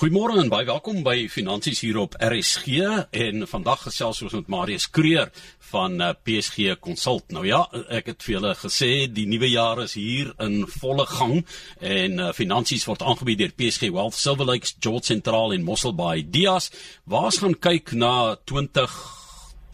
Goeiemôre en baie welkom by Finansies hier op RSG en vandag gesels ons met Marius Kreer van eh, PSG Consult. Nou ja, ek het vir julle gesê die nuwe jaar is hier in volle gang en uh, finansies word aangebied deur PSG Wealth, Silver Lakes, George Central en Mossel Bay. Dias, waar's gaan kyk na 20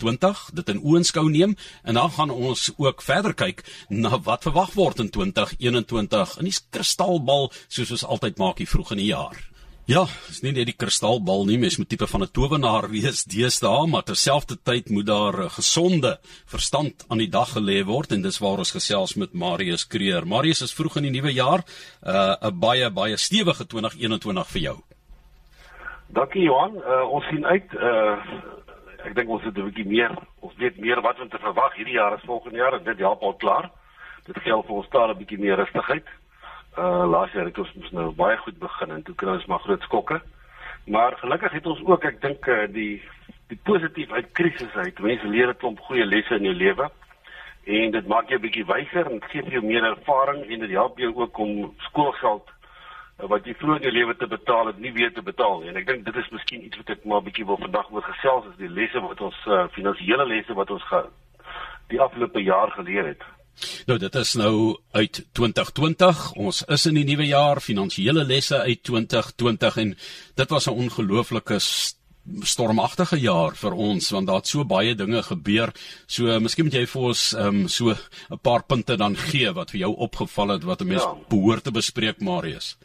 20 dit in oënskou neem en dan gaan ons ook verder kyk na wat verwag word in 2021 in die kristalbal soos ons altyd maak hier vroeg in die jaar. Ja, dis nie net die kristalbal nie, mens moet tipe van 'n towenaar wees deesdae, maar terselfdertyd moet daar 'n gesonde verstand aan die dag gelê word en dis waar ons gesels met Marius Kreer. Marius is vroeg in die nuwe jaar, uh, 'n uh, baie baie stewige 2021 vir jou. Dankie Johan, uh, ons sien uit uh ek dink ons het 'n bietjie meer, ons weet meer wat om te verwag hierdie jaar as volgende jaar en dit help al klaar. Dit geld vir ons daar 'n bietjie meer rustigheid uh laas jaar het ons mos nou baie goed begin en toe kry ons maar groot skokke. Maar gelukkig het ons ook ek dink uh, die die positief uit krisis uit. Mense leer 'n klomp goeie lesse in jou lewe en dit maak jou bietjie wyser en gee jou meer ervaring en dit help jou ook om skoolgeld uh, wat jy vroeër in jou lewe te betaal het nie weer te betaal nie. En ek dink dit is miskien iets wat ek maar bietjie wil vandag oor gesels is die lesse wat ons uh, finansiële lesse wat ons gaan die afgelope jaar geleer het. Nou dit is nou uit 2020. Ons is in die nuwe jaar, finansiële lesse uit 2020 en dit was 'n ongelooflike stormagtige jaar vir ons want daar het so baie dinge gebeur. So miskien moet jy vir ons ehm um, so 'n paar punte dan gee wat vir jou opgeval het wat 'n mens ja. behoort te bespreek, Marius.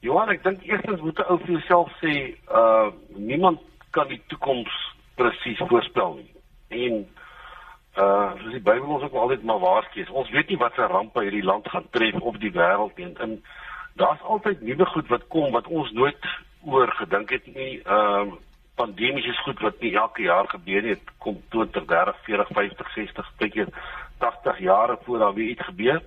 Johan, ek dink eerstens moet 'n ou vir jouself sê, uh niemand kan die toekoms presies voorspel nie. En uh soos die Bybel ons ook altyd maar waarsku. Ons weet nie wat se rampe hierdie land gaan tref of die wêreld nie. En daar's altyd nuwe goed wat kom wat ons nooit oor gedink het nie. Ehm uh, pandemiese goed wat nie elke jaar gebeur nie. Dit kom 20, 30, 40, 50, 60, baie 80 jare voor daar weer iets gebeur.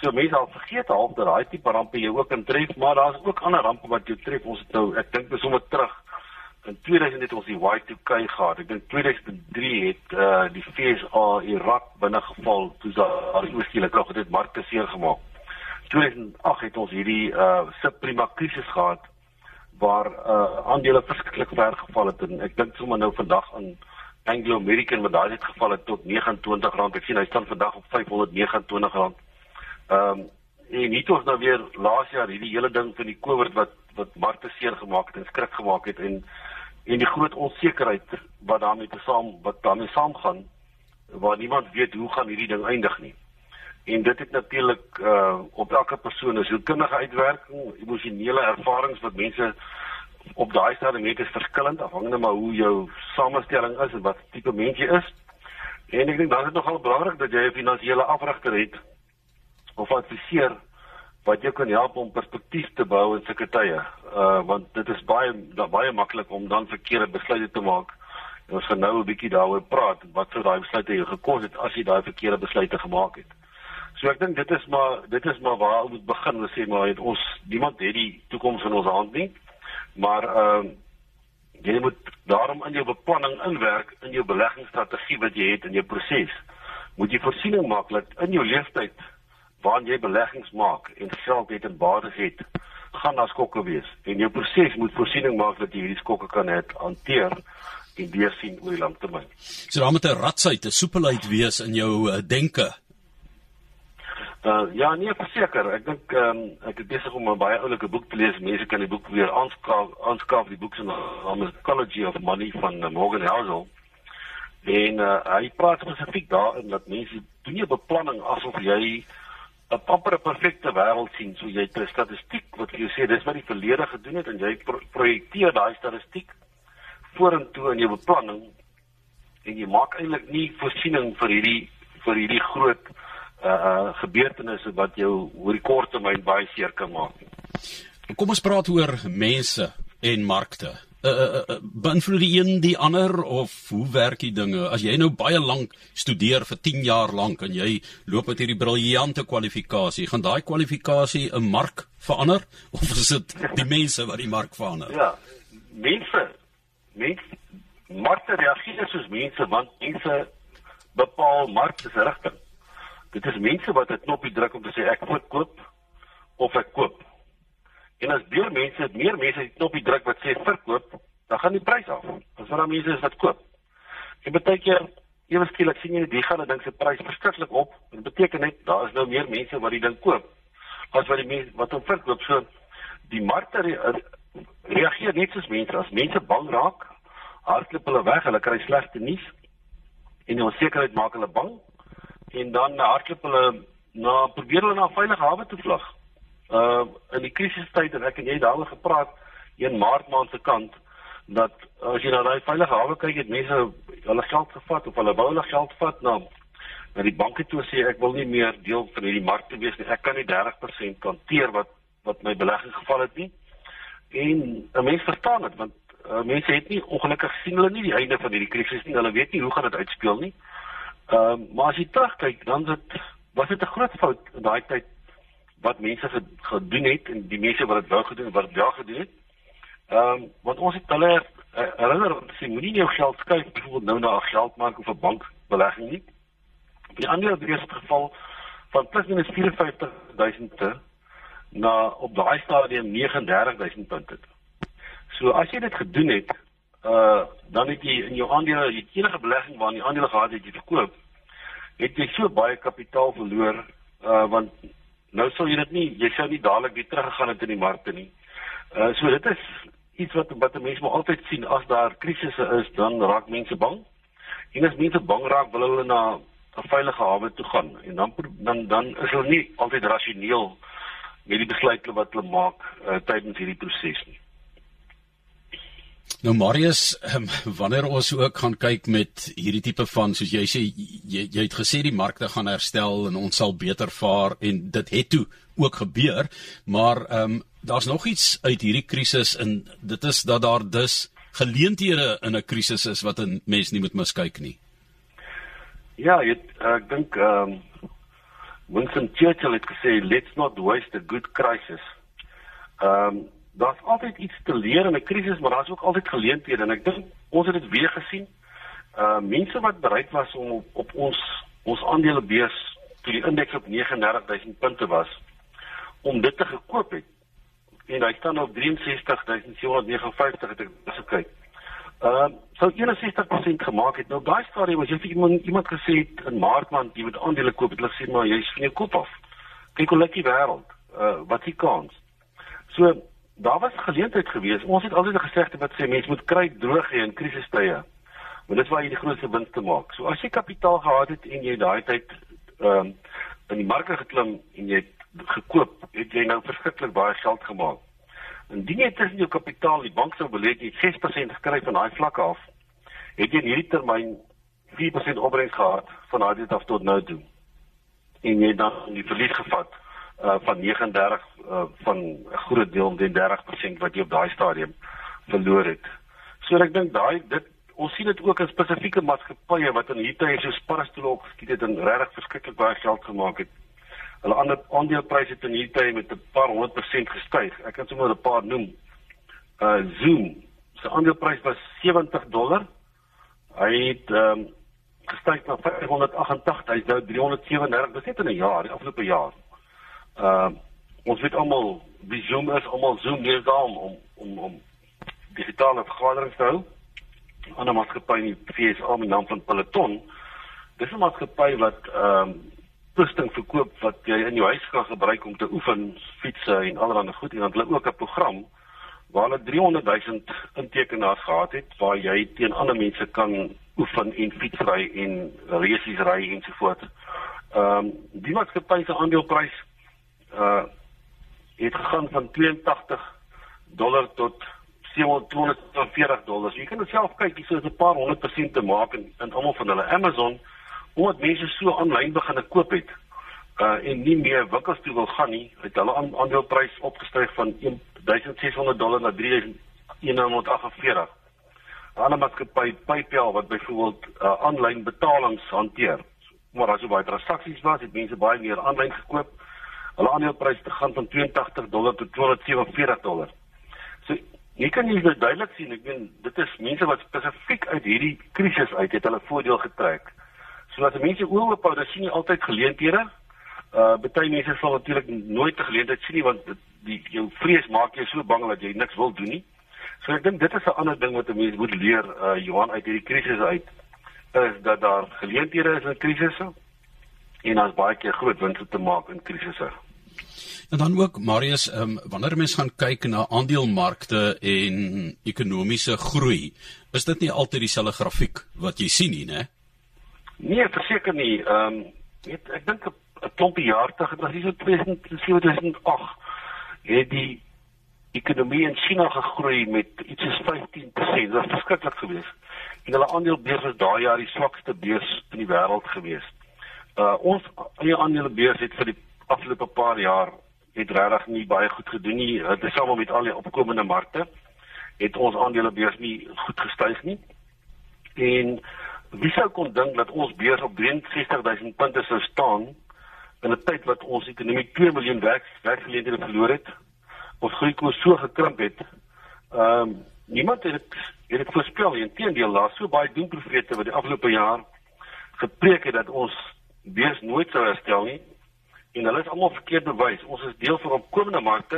So mense al vergeet half dat daai tipe rampe jou ook kan tref, maar daar's ook ander rampe wat jou tref. Ons het nou ek dink dis sommer terug in 2000 het ons die Y2K gehad. Ek dink 2003 het uh die FSA Irak binne geval toe daar oorskielik nog dit markte seer gemaak. 2008 het ons hierdie uh subprima krisis gehad waar uh aandele verskriklik ver geval het en ek dink sommer nou vandag aan Anglo American wat daai het geval het tot R29. Ek sien hy staan vandag op R529. Ehm um, en nie tog nou weer laas jaar hierdie hele ding van die COVID wat wat markte seer gemaak het en skrik gemaak het en en die groot onsekerheid wat daarmee te saam wat daarmee saamgaan waar niemand weet hoe gaan hierdie ding eindig nie. En dit het natuurlik uh op elke persoon is hoe kundige uitwerking, emosionele ervarings wat mense op daai stadium het is verskillend afhangende maar hoe jou samestelling is en wat tipe mens jy is. En ek dink dan is dit nogal belangrik dat jy 'n finansiële afrigter het of adviseur wat jou kan help om perspektief te bou in sulke tye. Uh want dit is baie baie maklik om dan verkeerde besluite te maak. En ons gaan nou 'n bietjie daaroor praat wat sou daai besluite jou gekos het as jy daai verkeerde besluite gemaak het. So ek dink dit is maar dit is maar waar ons moet begin. Ons sê maar het ons niemand het die toekoms in ons hand nie. Maar uh, jy moet daarom in jou beplanning inwerk in jou beleggingsstrategie wat jy het in jou proses. Moet jy voorsiening maak dat in jou lewenstyd waarin jy beleggings maak en geld het en bates het, gaan daar skokke wees. En jou proses moet voorsiening maak dat jy hierdie skokke kan het hanteer en weer sien oor die lang termyn. So daar moet 'n ratsheid, 'n soepelheid wees in jou uh, denke. Uh, ja, nee, verseker. Ek dink um, ek het besig om 'n baie oulike boek te lees. Mense kan die boek weer aanskaaf, aanskaaf die boek se naam is Ecology of Money van uh, Morgan Housel. En uh, hy praat spesifiek daarin dat mense doen jy beplanning asof jy 'n amper 'n perfekte wêreld sien. So jy het 'n statistiek wat jy sê dis wat die verlede gedoen het en jy pro projekteer daai statistiek vorentoe in jou beplanning en jy maak eintlik nie voorsiening vir hierdie vir hierdie groot uh gebeurtenisse wat jou oor die kort termyn baie seer kan maak. Kom ons praat oor mense en markte uh, uh, beïnvloed die een die ander of hoe werk die dinge? As jy nou baie lank studeer vir 10 jaar lank en jy loop met hierdie briljante kwalifikasie, gaan daai kwalifikasie 'n mark verander of is dit die mense wat die mark verander? Ja, mense. Mense markte reageer soos mense want mense bepaal markte se rigting. Dit is mense wat 'n knoppie druk om te sê ek moet koop of ek koop. En as meer mense, meer mense die knoppie druk wat sê verkoop, dan gaan die prys af. As daar mense is wat koop. En baie keer ewe skielik sien jy die gaan die ding se prys verskriklik op. Dit beteken net daar is nou meer mense wat die ding koop as wat die mense wat hom verkoop. So die markte re reageer net soos mense. As mense bang raak, hardloop hulle weg, hulle kry slegte nuus en die onsekerheid maak hulle bang en dan hardloop hulle na probeer hulle na veilige hawe toe vlug. Uh in die krisistyd en ek en jy daaroor gepraat een maart maand se kant dat as jy na daai veilige hawe kyk het mense hulle geld gevat of hulle wou hulle geld vat na na die banke toe sê ek wil nie meer deel van hierdie mark te wees nie. Ek kan nie 30% kanteer wat wat my belegging geval het nie. En 'n mens verstaan dit want uh, mense het nie ongelukkig sien hulle nie die einde van hierdie krisis nie. Hulle weet nie hoe gaan dit uitspeel nie. Ehm uh, maar as jy terugkyk, dan dit was dit 'n groot fout in daai tyd wat mense gedoen het en die mense wat dit wou gedoen wat wel gedoen het. Ehm um, want ons het hulle uh, herinner om te sê moenie jou geld skuif byvoorbeeld nou na 'n geldmark of 'n bankbelegging nie. Die ander geval van plus minus 54000 na op daai stadium 39000 punte. So as jy dit gedoen het, uh dan het jy in jou aandele, jy enige belegging waarin jy aandele gehad het, jy verkoop, het jy so baie kapitaal verloor uh want nou sou jy dit nie, jy sou nie dadelik weer teruggegaan het in die markte nie. Uh so dit is iets wat wat mense maar altyd sien as daar krisisse is, dan raak mense bang. En as mense bang raak, wil hulle na 'n veilige hawe toe gaan en dan dan dan is hulle nie altyd rasioneel met die besluite wat hulle maak uh, tydens hierdie proses nie. Nou Marius, um, wanneer ons ook gaan kyk met hierdie tipe van soos jy sê jy, jy het gesê die markte gaan herstel en ons sal beter vaar en dit het toe ook gebeur, maar ehm um, daar's nog iets uit hierdie krisis en dit is dat daar dus geleenthede in 'n krisis is wat 'n mens nie moet miskyk nie. Ja, ek ek dink ehm um, Winston Churchill het gesê let's not waste a good crisis. Ehm um, daar's altyd iets te leer in 'n krisis, maar daar's ook altyd geleenthede en ek dink ons het dit weer gesien. Uh, mense wat bereid was om op, op ons ons aandelebeurs toe die indeks op 39000 punte was om dit te gekoop het. En hy staan op 63759 het ek gekyk. Ehm uh, sou 61% gemaak het. Nou daai stadium was jy vir iemand iemand gesê het in Maart maand jy moet aandele koop, het hulle gesê maar jy's van jou kop af. Kyk hoe lyk die wêreld. Uh wat die kans. So daar was geleentheid gewees. Ons het altyd gesê wat sê mense moet kry droog hê in krisistye. Want dit is waar jy die grootste wins te maak. So as jy kapitaal gehad het en jy daai tyd ehm um, in die marke geklim en jy het gekoop, het jy nou verskriklik baie geld gemaak. Indien jy tussen jou kapitaal die bank sou belê jy 6% gekry van daai vlakke af, het jy in hierdie termyn 4% opbrengs gehad van daai tyd af tot nou toe. En jy dan die verlies gevat uh van 39 uh van 'n groot deel die 30% wat jy op daai stadium verloor het. So ek dink daai dit ons sien dit ook in spesifieke maatskappye wat in hierdie tyd so sparstoele opgeskiet het en regtig verskriklik baie geld gemaak het hulle ander aandelepryse het in hierdie tyd met 'n paar honderd persent gestyg. Ek kan sommer 'n paar noem. Uh Zoom se aandelepryse was 70 dollar. Hy het ehm um, gestyg na 588, hy's nou 337, dis net in 'n jaar, die afgelope jaar. Uh ons weet almal wie Zoom is, almal Zoom lees daarom om om om digitale vergaderings te hou. 'n Ander maatskappy in die VS met naam van Peloton. Dis 'n maatskappy wat ehm um, toesting verkoop wat jy in jou huis kan gebruik om te oefen, fietsse en allerlei goed en dan hulle ook 'n program waar hulle 300 000 intekenaars gehad het waar jy teen ander mense kan oefen en fietsry en resies ry en so voort. Ehm um, die maatskappy se aandeleprys uh het gegaan van 82 dollar tot 740 dollar. Jy kan dit self kyk, dis so 'n paar honderd persent te maak in, in almal van hulle Amazon omdat mense so aanlyn begin koop het uh en nie meer winkels toe wil gaan nie, het hulle aandeleprys opgestyg van 1600 dollar na 3148. 'n Ander maatskappy, PayPal wat byvoorbeeld uh aanlyn betalings hanteer. Maar as jy baie transaksies was, het mense baie meer aanlyn gekoop. Hulle aandeleprys het gegaan van 82 dollar tot 247 dollar. So jy kan nie duidelik sien, ek meen dit is mense wat spesifiek uit hierdie krisis uit het hulle voordeel getrek. So as mense oop hou, dan sien jy altyd geleenthede. Uh baie mense sal natuurlik nooit 'n geleentheid sien nie want dit die jou vrees maak jou so bang dat jy niks wil doen nie. So ek dink dit is 'n ander ding wat 'n mens moet leer uh Johan uit hierdie krisis uit is dat daar geleenthede is in krisisse en daar's baie keer groot winste te maak in krisisse. En dan ook Marius, ehm um, wanneer mense gaan kyk na aandelemarkte en ekonomiese groei, is dit nie altyd dieselfde grafiek wat jy sien nie, né? Nee, verseker nie. Ehm um, ek, ek dink 'n klompie jaar terug, dit was hier so 2007-2008, het die ekonomie in China gegroei met iets soos 15%. Dit was verskriklik geweest. En hulle aandelebeurs was daai jaar die swakste beurs in die wêreld geweest. Uh ons eie aandelebeurs het vir die afgelope paar jaar het regtig nie baie goed gedoen nie. Dit is almal met al die opkomende markte het ons aandelebeurs nie goed gestyg nie. En wie sou kon dink dat ons beurs op 63000 punte sou staan in 'n tyd wat ons ekonomie 2 miljoen werk werkgeleenthede verloor het? Ons groeikoers so gekrimp het. Ehm um, niemand het dit het dit voorspel nie. Inteendeel, daar so baie doemprofete wat die afgelope jaar gepreek het dat ons beurs nooit sou herstel nie en hulle is almal verkeerd bewys. Ons is deel van opkomende markte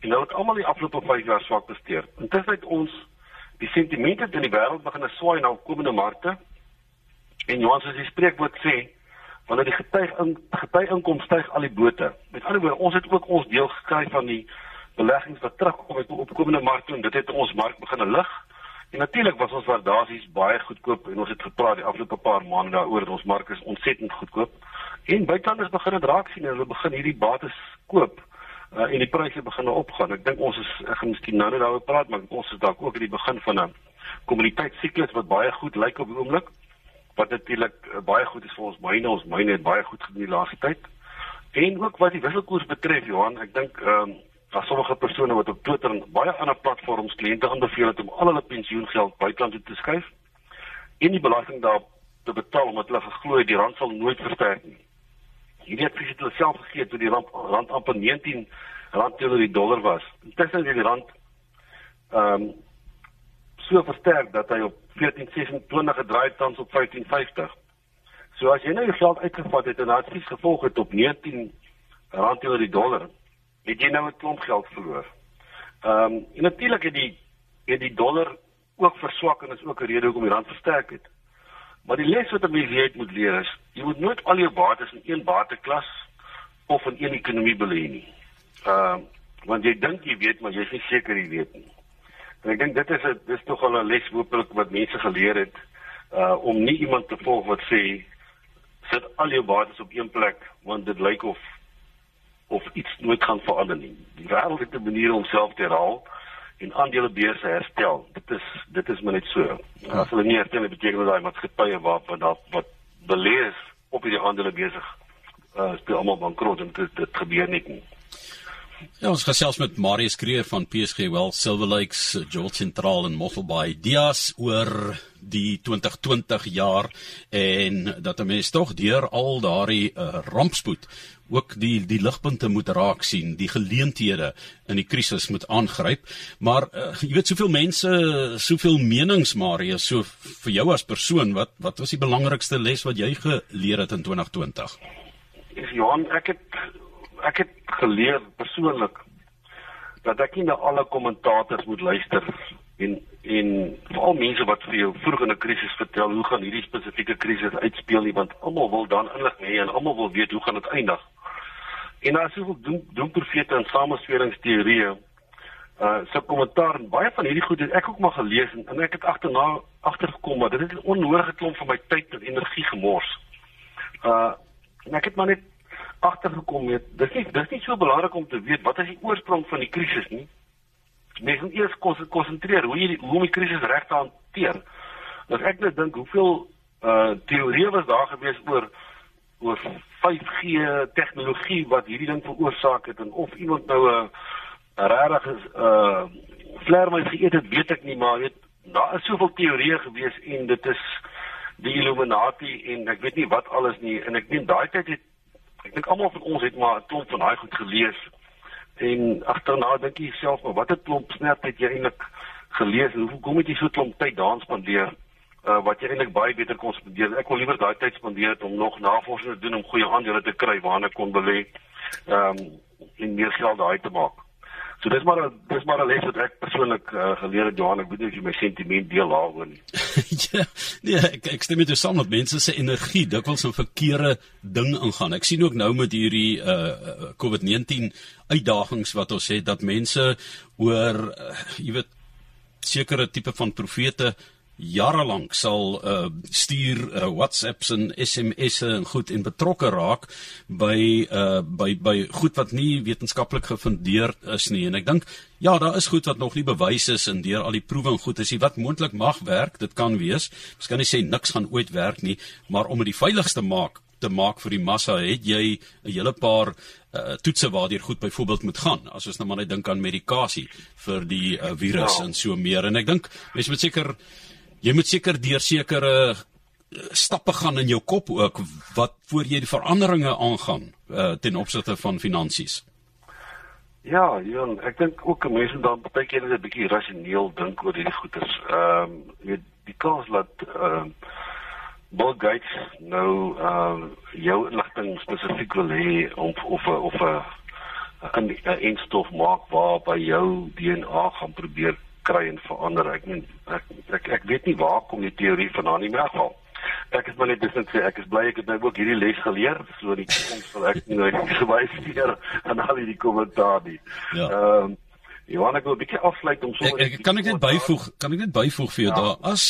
en hulle het almal die afgelope 5 jaar swak presteer. Intussen het ons die sentimente in die wêreld begin swaai na opkomende markte. En Johan sê die spreekwoord sê wanneer die getuig in getuig inkomste styg al die bote. Met ander woorde, ons het ook ons deel gekry van die beleggings wat terugkom uit opkomende markte en dit het ons mark begin lig. Natuurlik was ons waardasies baie goedkoop en ons het gepraat die afgelope paar maande daaroor dat ons mark is ontsettend goedkoop. En buitelanders begin dit raak sien en hulle begin hierdie bates koop uh, en die pryse begin opgaan. Ek dink ons is ek gaan miskien nou net daaroor praat, maar ons is dalk ook in die begin van 'n kommuniteitssiklus wat baie goed lyk op die oomblik. Wat natuurlik uh, baie goed is vir ons myne. Ons myne het baie goed gedoen die laaste tyd. En ook wat die wisselkoers betref, Johan, ek dink ehm um, daar sommige persone wat op Twitter en baie ander platforms kliënte aanbeveel het om al hulle pensioengeld buiteland toe te skuif en die belasting daarop te betaal omdat hulle geglo het die rand sal nooit versterk nie. Hierdie advies het hulle self gegee toe die rand rand amper 19 rand teenoor die dollar was. Intussen het die rand ehm um, so versterk dat hy op 14.26 gedraai het tans op 15.50. So as jy nou jou geld uitgevat het en advies gevolg het op 19 rand teenoor die dollar, het jy nou 'n klomp geld verloor. Ehm um, en natuurlik het die het die dollar ook verswak en is ook 'n rede hoekom die rand versterk het. Maar die les wat 'n mens weet moet leer is, jy moet nooit al jou bates in een bateklas of in een ekonomie belê nie. Ehm uh, want jy dink jy weet, maar jy is nie seker jy weet nie. En ek dink dit is 'n dis tog al 'n les hopelik wat mense geleer het uh om nie iemand te volg wat sê sit al jou bates op een plek want dit lyk of of iets nooit gaan verander nie. Die wêreld het 'n manier om homself te herhaal en aandelebeurse herstel. Dit is dit is maar net so. Ja. As hulle nie herstel beteken dat daai maatskappye wat wat wat belees op hierdie aandele besig uh speel almal bankrot en dit dit gebeur net nie. Ja, ons gesels met Marius Kreer van PSG Well Silver Lakes, Joel Central en Mosselbaai Dias oor die 2020 jaar en dat 'n mens tog deur al daardie uh, rampspoed ook die die ligpunte moet raak sien, die geleenthede in die krisis moet aangryp. Maar uh, jy weet soveel mense, soveel menings Maria, so vir jou as persoon, wat wat was die belangrikste les wat jy geleer het in 2020? Johan, ek het ek het geleer persoonlik dat ek nie na alle kommentators moet luister en en veral mense wat vir jou vroeg in 'n krisis vertel hoe gaan hierdie spesifieke krisis uitspeel nie want almal wil dan inligting hê en almal wil weet hoe gaan dit eindig. En daar is soveel doen doen profete en samesweringsteorieë. Uh so kommentaar en baie van hierdie goed het ek ook maar gelees en, en ek het agterna agtergekom maar dit 'n onnodige klomp van my tyd en energie gemors. Uh en ek het maar net agtergekom weet dis nie dis nie so belangrik om te weet wat is die oorsprong van die krisis nie. Mens moet eers konsentreer hoe jy hoe om die krisis reg te hanteer. As ek net dink hoeveel uh teorieë was daar gewees oor oor 5G tegnologie wat hierdie ding veroorsaak het en of iemand nou 'n regtig is 'n uh, vleermuis geëet het, weet ek nie, maar weet daar is soveel teorieë gewees en dit is die Illuminati en ek weet nie wat alles nie en ek dink daai tyd het ek dink almal van ons het maar 'n klomp van daai goed gelees en agterna dink jy self maar wat 'n klomp snert het jy eintlik gelees en hoe kom jy so klomp tyd daarin spandeer? uh, wat jy eintlik baie beter kon spandeer. Ek wil liewer daai tyd spandeer om nog navorsing te doen om goeie aandele te kry waarna kon belê. Ehm um, en meer geld daai te maak. So dis maar 'n dis maar 'n les wat ek persoonlik uh, geleer het Johan, ek weet nie of jy my sentiment deel daaroor nie. ja, nee, ek ek stem met jou saam dat mense se energie dikwels 'n verkeerde ding ingaan. Ek sien ook nou met hierdie uh COVID-19 uitdagings wat ons het dat mense oor uh, jy weet sekere tipe van profete jare lank sal uh, stuur uh, WhatsApps en SMS'e en goed en betrokke raak by uh, by by goed wat nie wetenskaplik gefundeerd is nie. En ek dink ja daar is goed wat nog nie bewys is en deur al die proewe en goed is nie. Wat moontlik mag werk dit kan wees mens kan nie sê niks gaan ooit werk nie maar om dit die veiligste maak te maak vir die massa het jy 'n hele paar uh, toetse waardeur goed byvoorbeeld moet gaan as ons nou maar net dink aan medikasie vir die uh, virus ja. en so meer. En ek dink mense moet seker jy moet seker deur sekere eh, stappe gaan in jou kop ook wat voor jy die veranderinge aangaan uh, ten opsigte van finansies. Ja, ja, ek dink ook mense dan baie keer 'n bietjie rasioneel dink oor hierdie goeters. Ehm um, jy die kans dat ehm uh, Bill Gates nou ehm uh, jou inligting spesifiek wil hê om of of 'n 'n instof maak waar by jou DNA gaan probeer kry en verander. Ek meen ek, ek ek weet nie waar kom die teorie vandaan nie, maar geval. Ek is maar net dis net sê ek is bly ek het nou ook hierdie les geleer, so die toekoms sal ek nou gewys hier aan al die kommentaar nie. Ja. Ehm um, Johan ek wil 'n bietjie afsluit om sommer ek, ek, kan ek net byvoeg, kan ek net byvoeg vir jou ja. daar as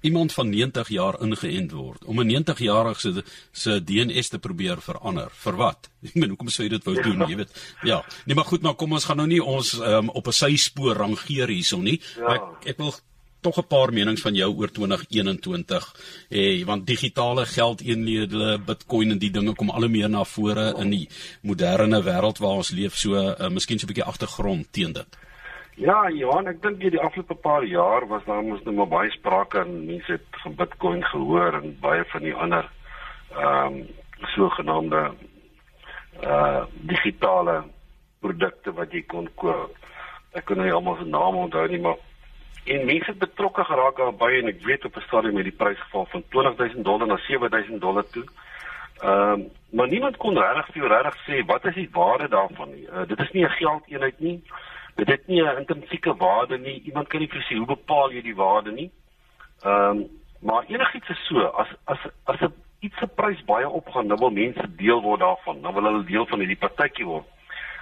iemand van 90 jaar ingeënt word om 'n 90-jarige se se DNS te probeer verander. Vir wat? Ek meen, hoekom sou jy dit wou doen, jy weet? Ja. Nee, maar goed, maar kom ons gaan nou nie ons um, op 'n syspoor rangeer hierson nie. Ja. Ek ek wil tog 'n paar menings van jou oor 2021 hê, want digitale geldeenhede, Bitcoin en die dinge kom al hoe meer na vore in die moderne wêreld waar ons leef, so uh, miskien so 'n bietjie agtergrond teen dit. Ja, Johan, ek dink die afgelope paar jaar was daar mos nou maar baie sprake en mense het van Bitcoin gehoor en baie van die ander ehm um, sogenaamde uh digitale produkte wat jy kon koop. Ek nou nie almal se name onthou nie, maar en mense het betrokke geraak daarbye en ek weet op 'n stadium met die prys geval van 20000 dollar na 7000 dollar toe. Ehm um, maar niemand kon regtig vir regtig sê wat is die waarde daarvan nie. Uh, dit is nie 'n geldeenheid nie dit het nie 'n intrinsieke waarde nie. Iemand kan nie presies hoe bepaal jy die waarde nie. Ehm um, maar enigiets is so as as as 'n iets se prys baie opgaan, dan wil mense deel word daarvan. Dan wil hulle deel van hierdie partytjie word.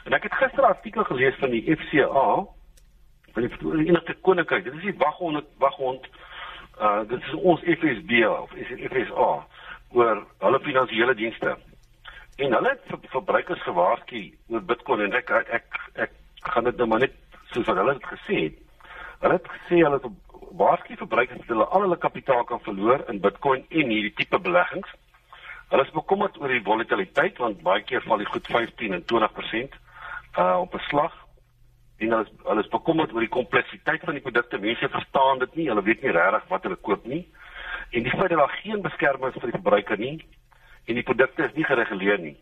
En ek het gister 'n artikel gelees van die FCA van die Verenigde Koninkryk. Dit is die waghond waghond uh dit is ons FSB of is dit FSA oor hulle finansiële dienste. En hulle het verbruikers gewaarsku oor Bitcoin en ek ek, ek gaan dit nou maar net soos wat hulle dit gesê het. Hulle het gesê hulle het waarskynlik verbruikers het hulle al hulle kapitaal kan verloor in Bitcoin en hierdie tipe beleggings. Hulle is bekommerd oor die volatiliteit want baie keer val die goed 15 en 20% uh op 'n slag. En hulle is hulle is bekommerd oor die kompleksiteit van die produkte. Mense verstaan dit nie. Hulle weet nie regtig wat hulle koop nie. En die feit dat daar geen beskerming is vir die verbruiker nie en die produkte is nie gereguleer nie.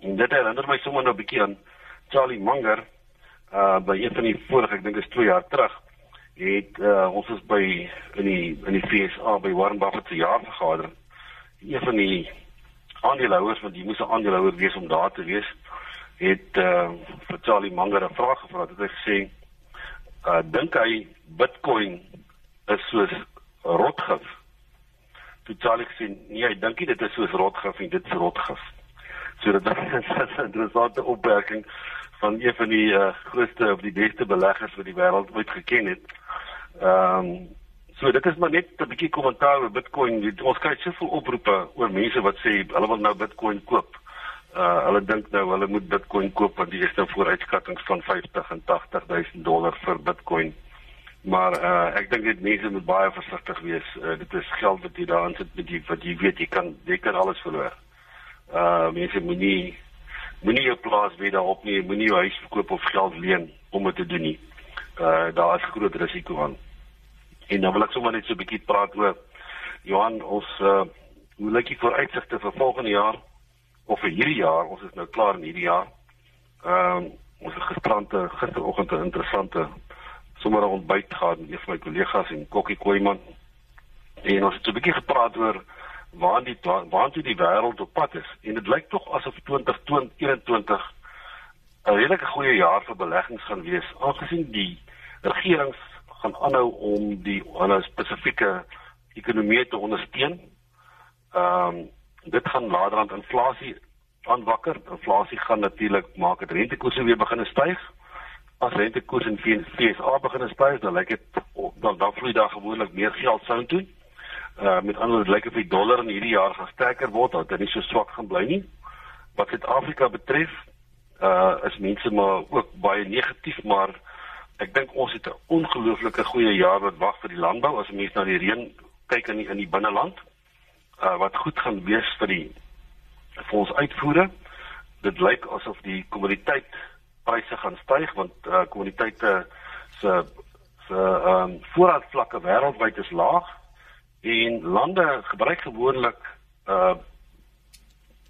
En dit herinner my sommer nou 'n bietjie aan Charlie Munger uh by een van die vorige, ek dink is 2 jaar terug, het uh ons is by in die in die FSA by Warren Buffett se jaarvergadering. Een van die aandeelhouers want jy moes 'n aandeelhouer wees om daar te wees, het uh vir Charlie Munger 'n vraag gevra. Het hy gesê uh dink hy Bitcoin is soos rotgif? Toe Charlie gesê nee, hy dink dit is soos rotgif en dit is rotgif. So dit is 'n interessante opmerking van een van die uh, grootste of die beste beleggers wat die wêreld ooit geken het. Ehm um, so dit is maar net 'n bietjie kommentaar oor Bitcoin. Ons kry soveel oproepe oor mense wat sê hulle wil nou Bitcoin koop. Uh hulle dink nou hulle moet Bitcoin koop want die is nou vooruitskattings van 50 en 80 000 dollar vir Bitcoin. Maar uh ek dink dit mense moet baie versigtig wees. Uh, dit is geld wat jy daarin sit met jy wat jy weet jy kan jy kan alles verloor. Uh mense moenie moenie jou plaas weer daarop nie, moenie jou huis verkoop of geld leen om dit te doen nie. Uh daar is groot risiko aan. En dan wil ek sommer net so 'n bietjie praat oor Johan, ons uh hoe lyk die vooruitsigte vir volgende jaar of vir hierdie jaar? Ons is nou klaar in hierdie jaar. Ehm uh, ons het gisterande gisteroggend 'n interessante sommer ontbyt gehad met een van my kollegas en Kokkie Koeman. En ons het so 'n bietjie gepraat oor waar die waar toe die wêreld op pad is en dit lyk tog asof 2021 'n redelike goeie jaar vir beleggings gaan wees aangesien die regerings gaan aanhou om die 'n spesifieke ekonomie te ondersteun. Ehm um, dit gaan later aan inflasie aanwakker. Inflasie gaan natuurlik maak dat rentekoerse weer begin styg. As rentekoerse in FSA begin styg, dan lyk dit dan dan vloei daar gewoonlik meer geld sou toe. Uh met ander woorde lyk dit die dollar in hierdie jaar gaan sterker word, dat dit nie so swak gaan bly nie. Wat Suid-Afrika betref, uh is mense maar ook baie negatief, maar ek dink ons het 'n ongelooflike goeie jaar wat wag vir die landbou as mense na die reën kyk in die, in die binneland. Uh wat goed gaan wees vir die vir ons uitvoere. Dit lyk asof die kommoditeit pryse gaan styg want uh kommoditeite se se ehm um, voorraadvlakke wêreldwyd is laag en lande gebruik gewoonlik uh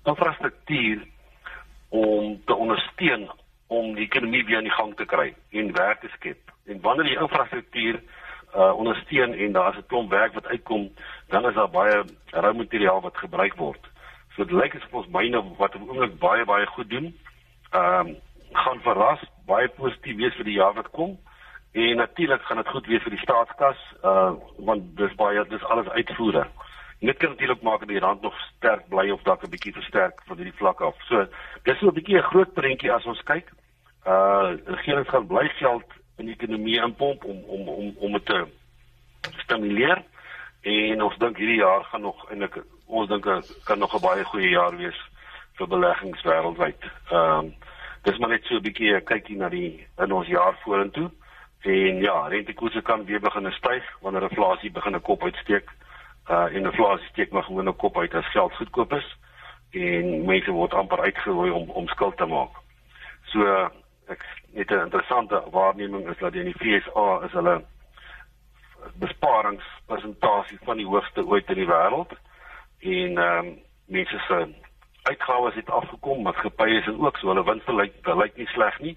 infrastruktuur om te ondersteun om die ekonomie weer aan die gang te kry en werk te skep. En wanneer die infrastruktuur uh ondersteun en daar is 'n klomp werk wat uitkom, dan is daar baie rou materiaal wat gebruik word. So dit lyk asof ons myne wat oomblik baie baie goed doen, ehm um, gaan verras, baie positief wees vir die jaar wat kom. En natuurlik gaan dit goed wees vir die staatskas, uh want dis baie dis alles uitvoere. En dit kan natuurlik maak dat die rand nog sterk bly of dalk 'n bietjie versterk van hierdie vlak af. So dis so 'n bietjie 'n groot prentjie as ons kyk. Uh regerings gaan bly geld in die ekonomie inpomp om om om om dit te stimuleer. En ons dink hierdie jaar gaan nog eintlik ons dink kan nog 'n baie goeie jaar wees vir beleggings wêreldwyd. Ehm um, dis maar net so 'n bietjie kykie na die in ons jaar vorentoe. En ja, rentekoerse kan weer begin styg wanneer inflasie begin 'n kop uitsteek. Uh en inflasie steek maar gewoon 'n kop uit as geld goedkoop is en mense word amper uitgerooi om om skuld te maak. So ek net 'n interessante waarneming is dat in die FSA is hulle besparingspersentasie van die hoogste ooit in die wêreld en ehm um, mense se uitgawes het afgekom, maatskappye is ook so hulle wins lyk lyk nie sleg nie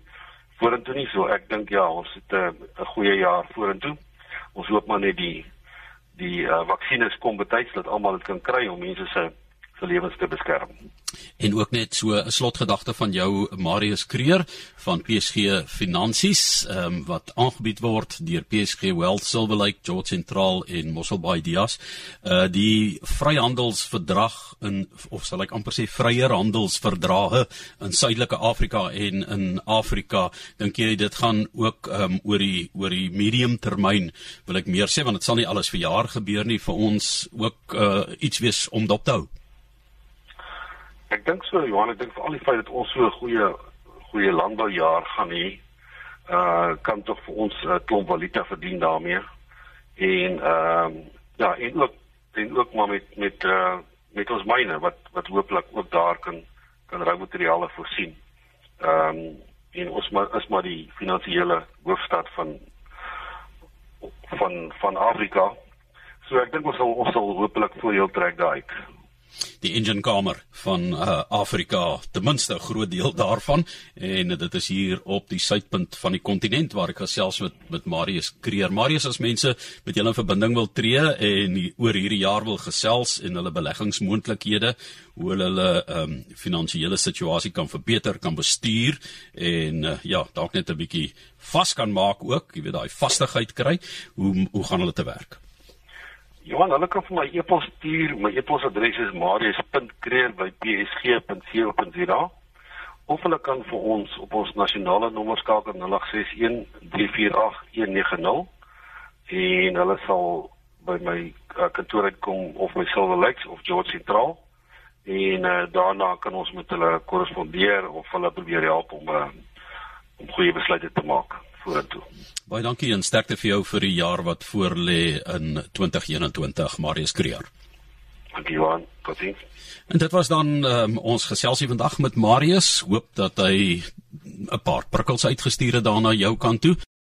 vorentoe nie. So ek dink ja ons het 'n uh, goeie jaar vorentoe. Ons hoop maar net die die uh, vaksines kom betyds dat almal dit kan kry om mense se se lewens te beskerm. En ook net so 'n slotgedagte van jou Marius Kreer van PSG Finansies, ehm um, wat aangebied word deur PSG Wealth Silver Lake, George Central en Mosselbaai Dias. Uh die vryhandelsverdrag in of sal ek amper sê vryer handelsverdrae in Suidelike Afrika en in Afrika, dink jy dit gaan ook ehm um, oor die oor die medium termyn wil ek meer sê want dit sal nie alles vir jaar gebeur nie vir ons ook uh iets wees om dop te hou. Ek dink so Johan, ek dink vir al die feit dat ons so 'n goeie goeie landboujaar gaan hê, uh kan tog vir ons 'n uh, klomp valuta verdien daarmee. En ehm uh, ja, en ook en ook maar met met uh met ons myne wat wat hooplik ook daar kan kan rou materiale voorsien. Ehm um, en ons maar is maar die finansiële hoofstad van van van Afrika. So ek dink ons sal ons sal hopelik voordeel trek daaruit die engine kamer van uh, Afrika ten minste 'n groot deel daarvan en dit is hier op die suidpunt van die kontinent waar ek gesels met met Marius Kreer. Marius as mense met julle in verbinding wil tree en oor hierdie jaar wil gesels en hulle beleggingsmoontlikhede, hoe hulle hulle um, finansiële situasie kan verbeter, kan bestuur en uh, ja, dalk net 'n bietjie vas kan maak ook, jy weet daai vastigheid kry, hoe hoe gaan hulle te werk? Johan, hulle kan vir my e-pos stuur. My e-posadres is marius.kreer@psg.co.za of hulle kan vir ons op ons nasionale nommer skakel 061 348 en hulle sal by my uh, kantoor uitkom of my Silver Lakes of George Central en uh, daarna kan ons met hulle korrespondeer of hulle probeer help om uh, om goeie besluite te maak vorentoe. Baie dankie en sterkte vir jou vir die jaar wat voorlê in 2021, Marius Kreer. Dankie Johan, totsiens. En dit was dan um, ons geselsie vandag met Marius. Hoop dat hy 'n paar prikkels uitgestuur het daarna jou kant toe.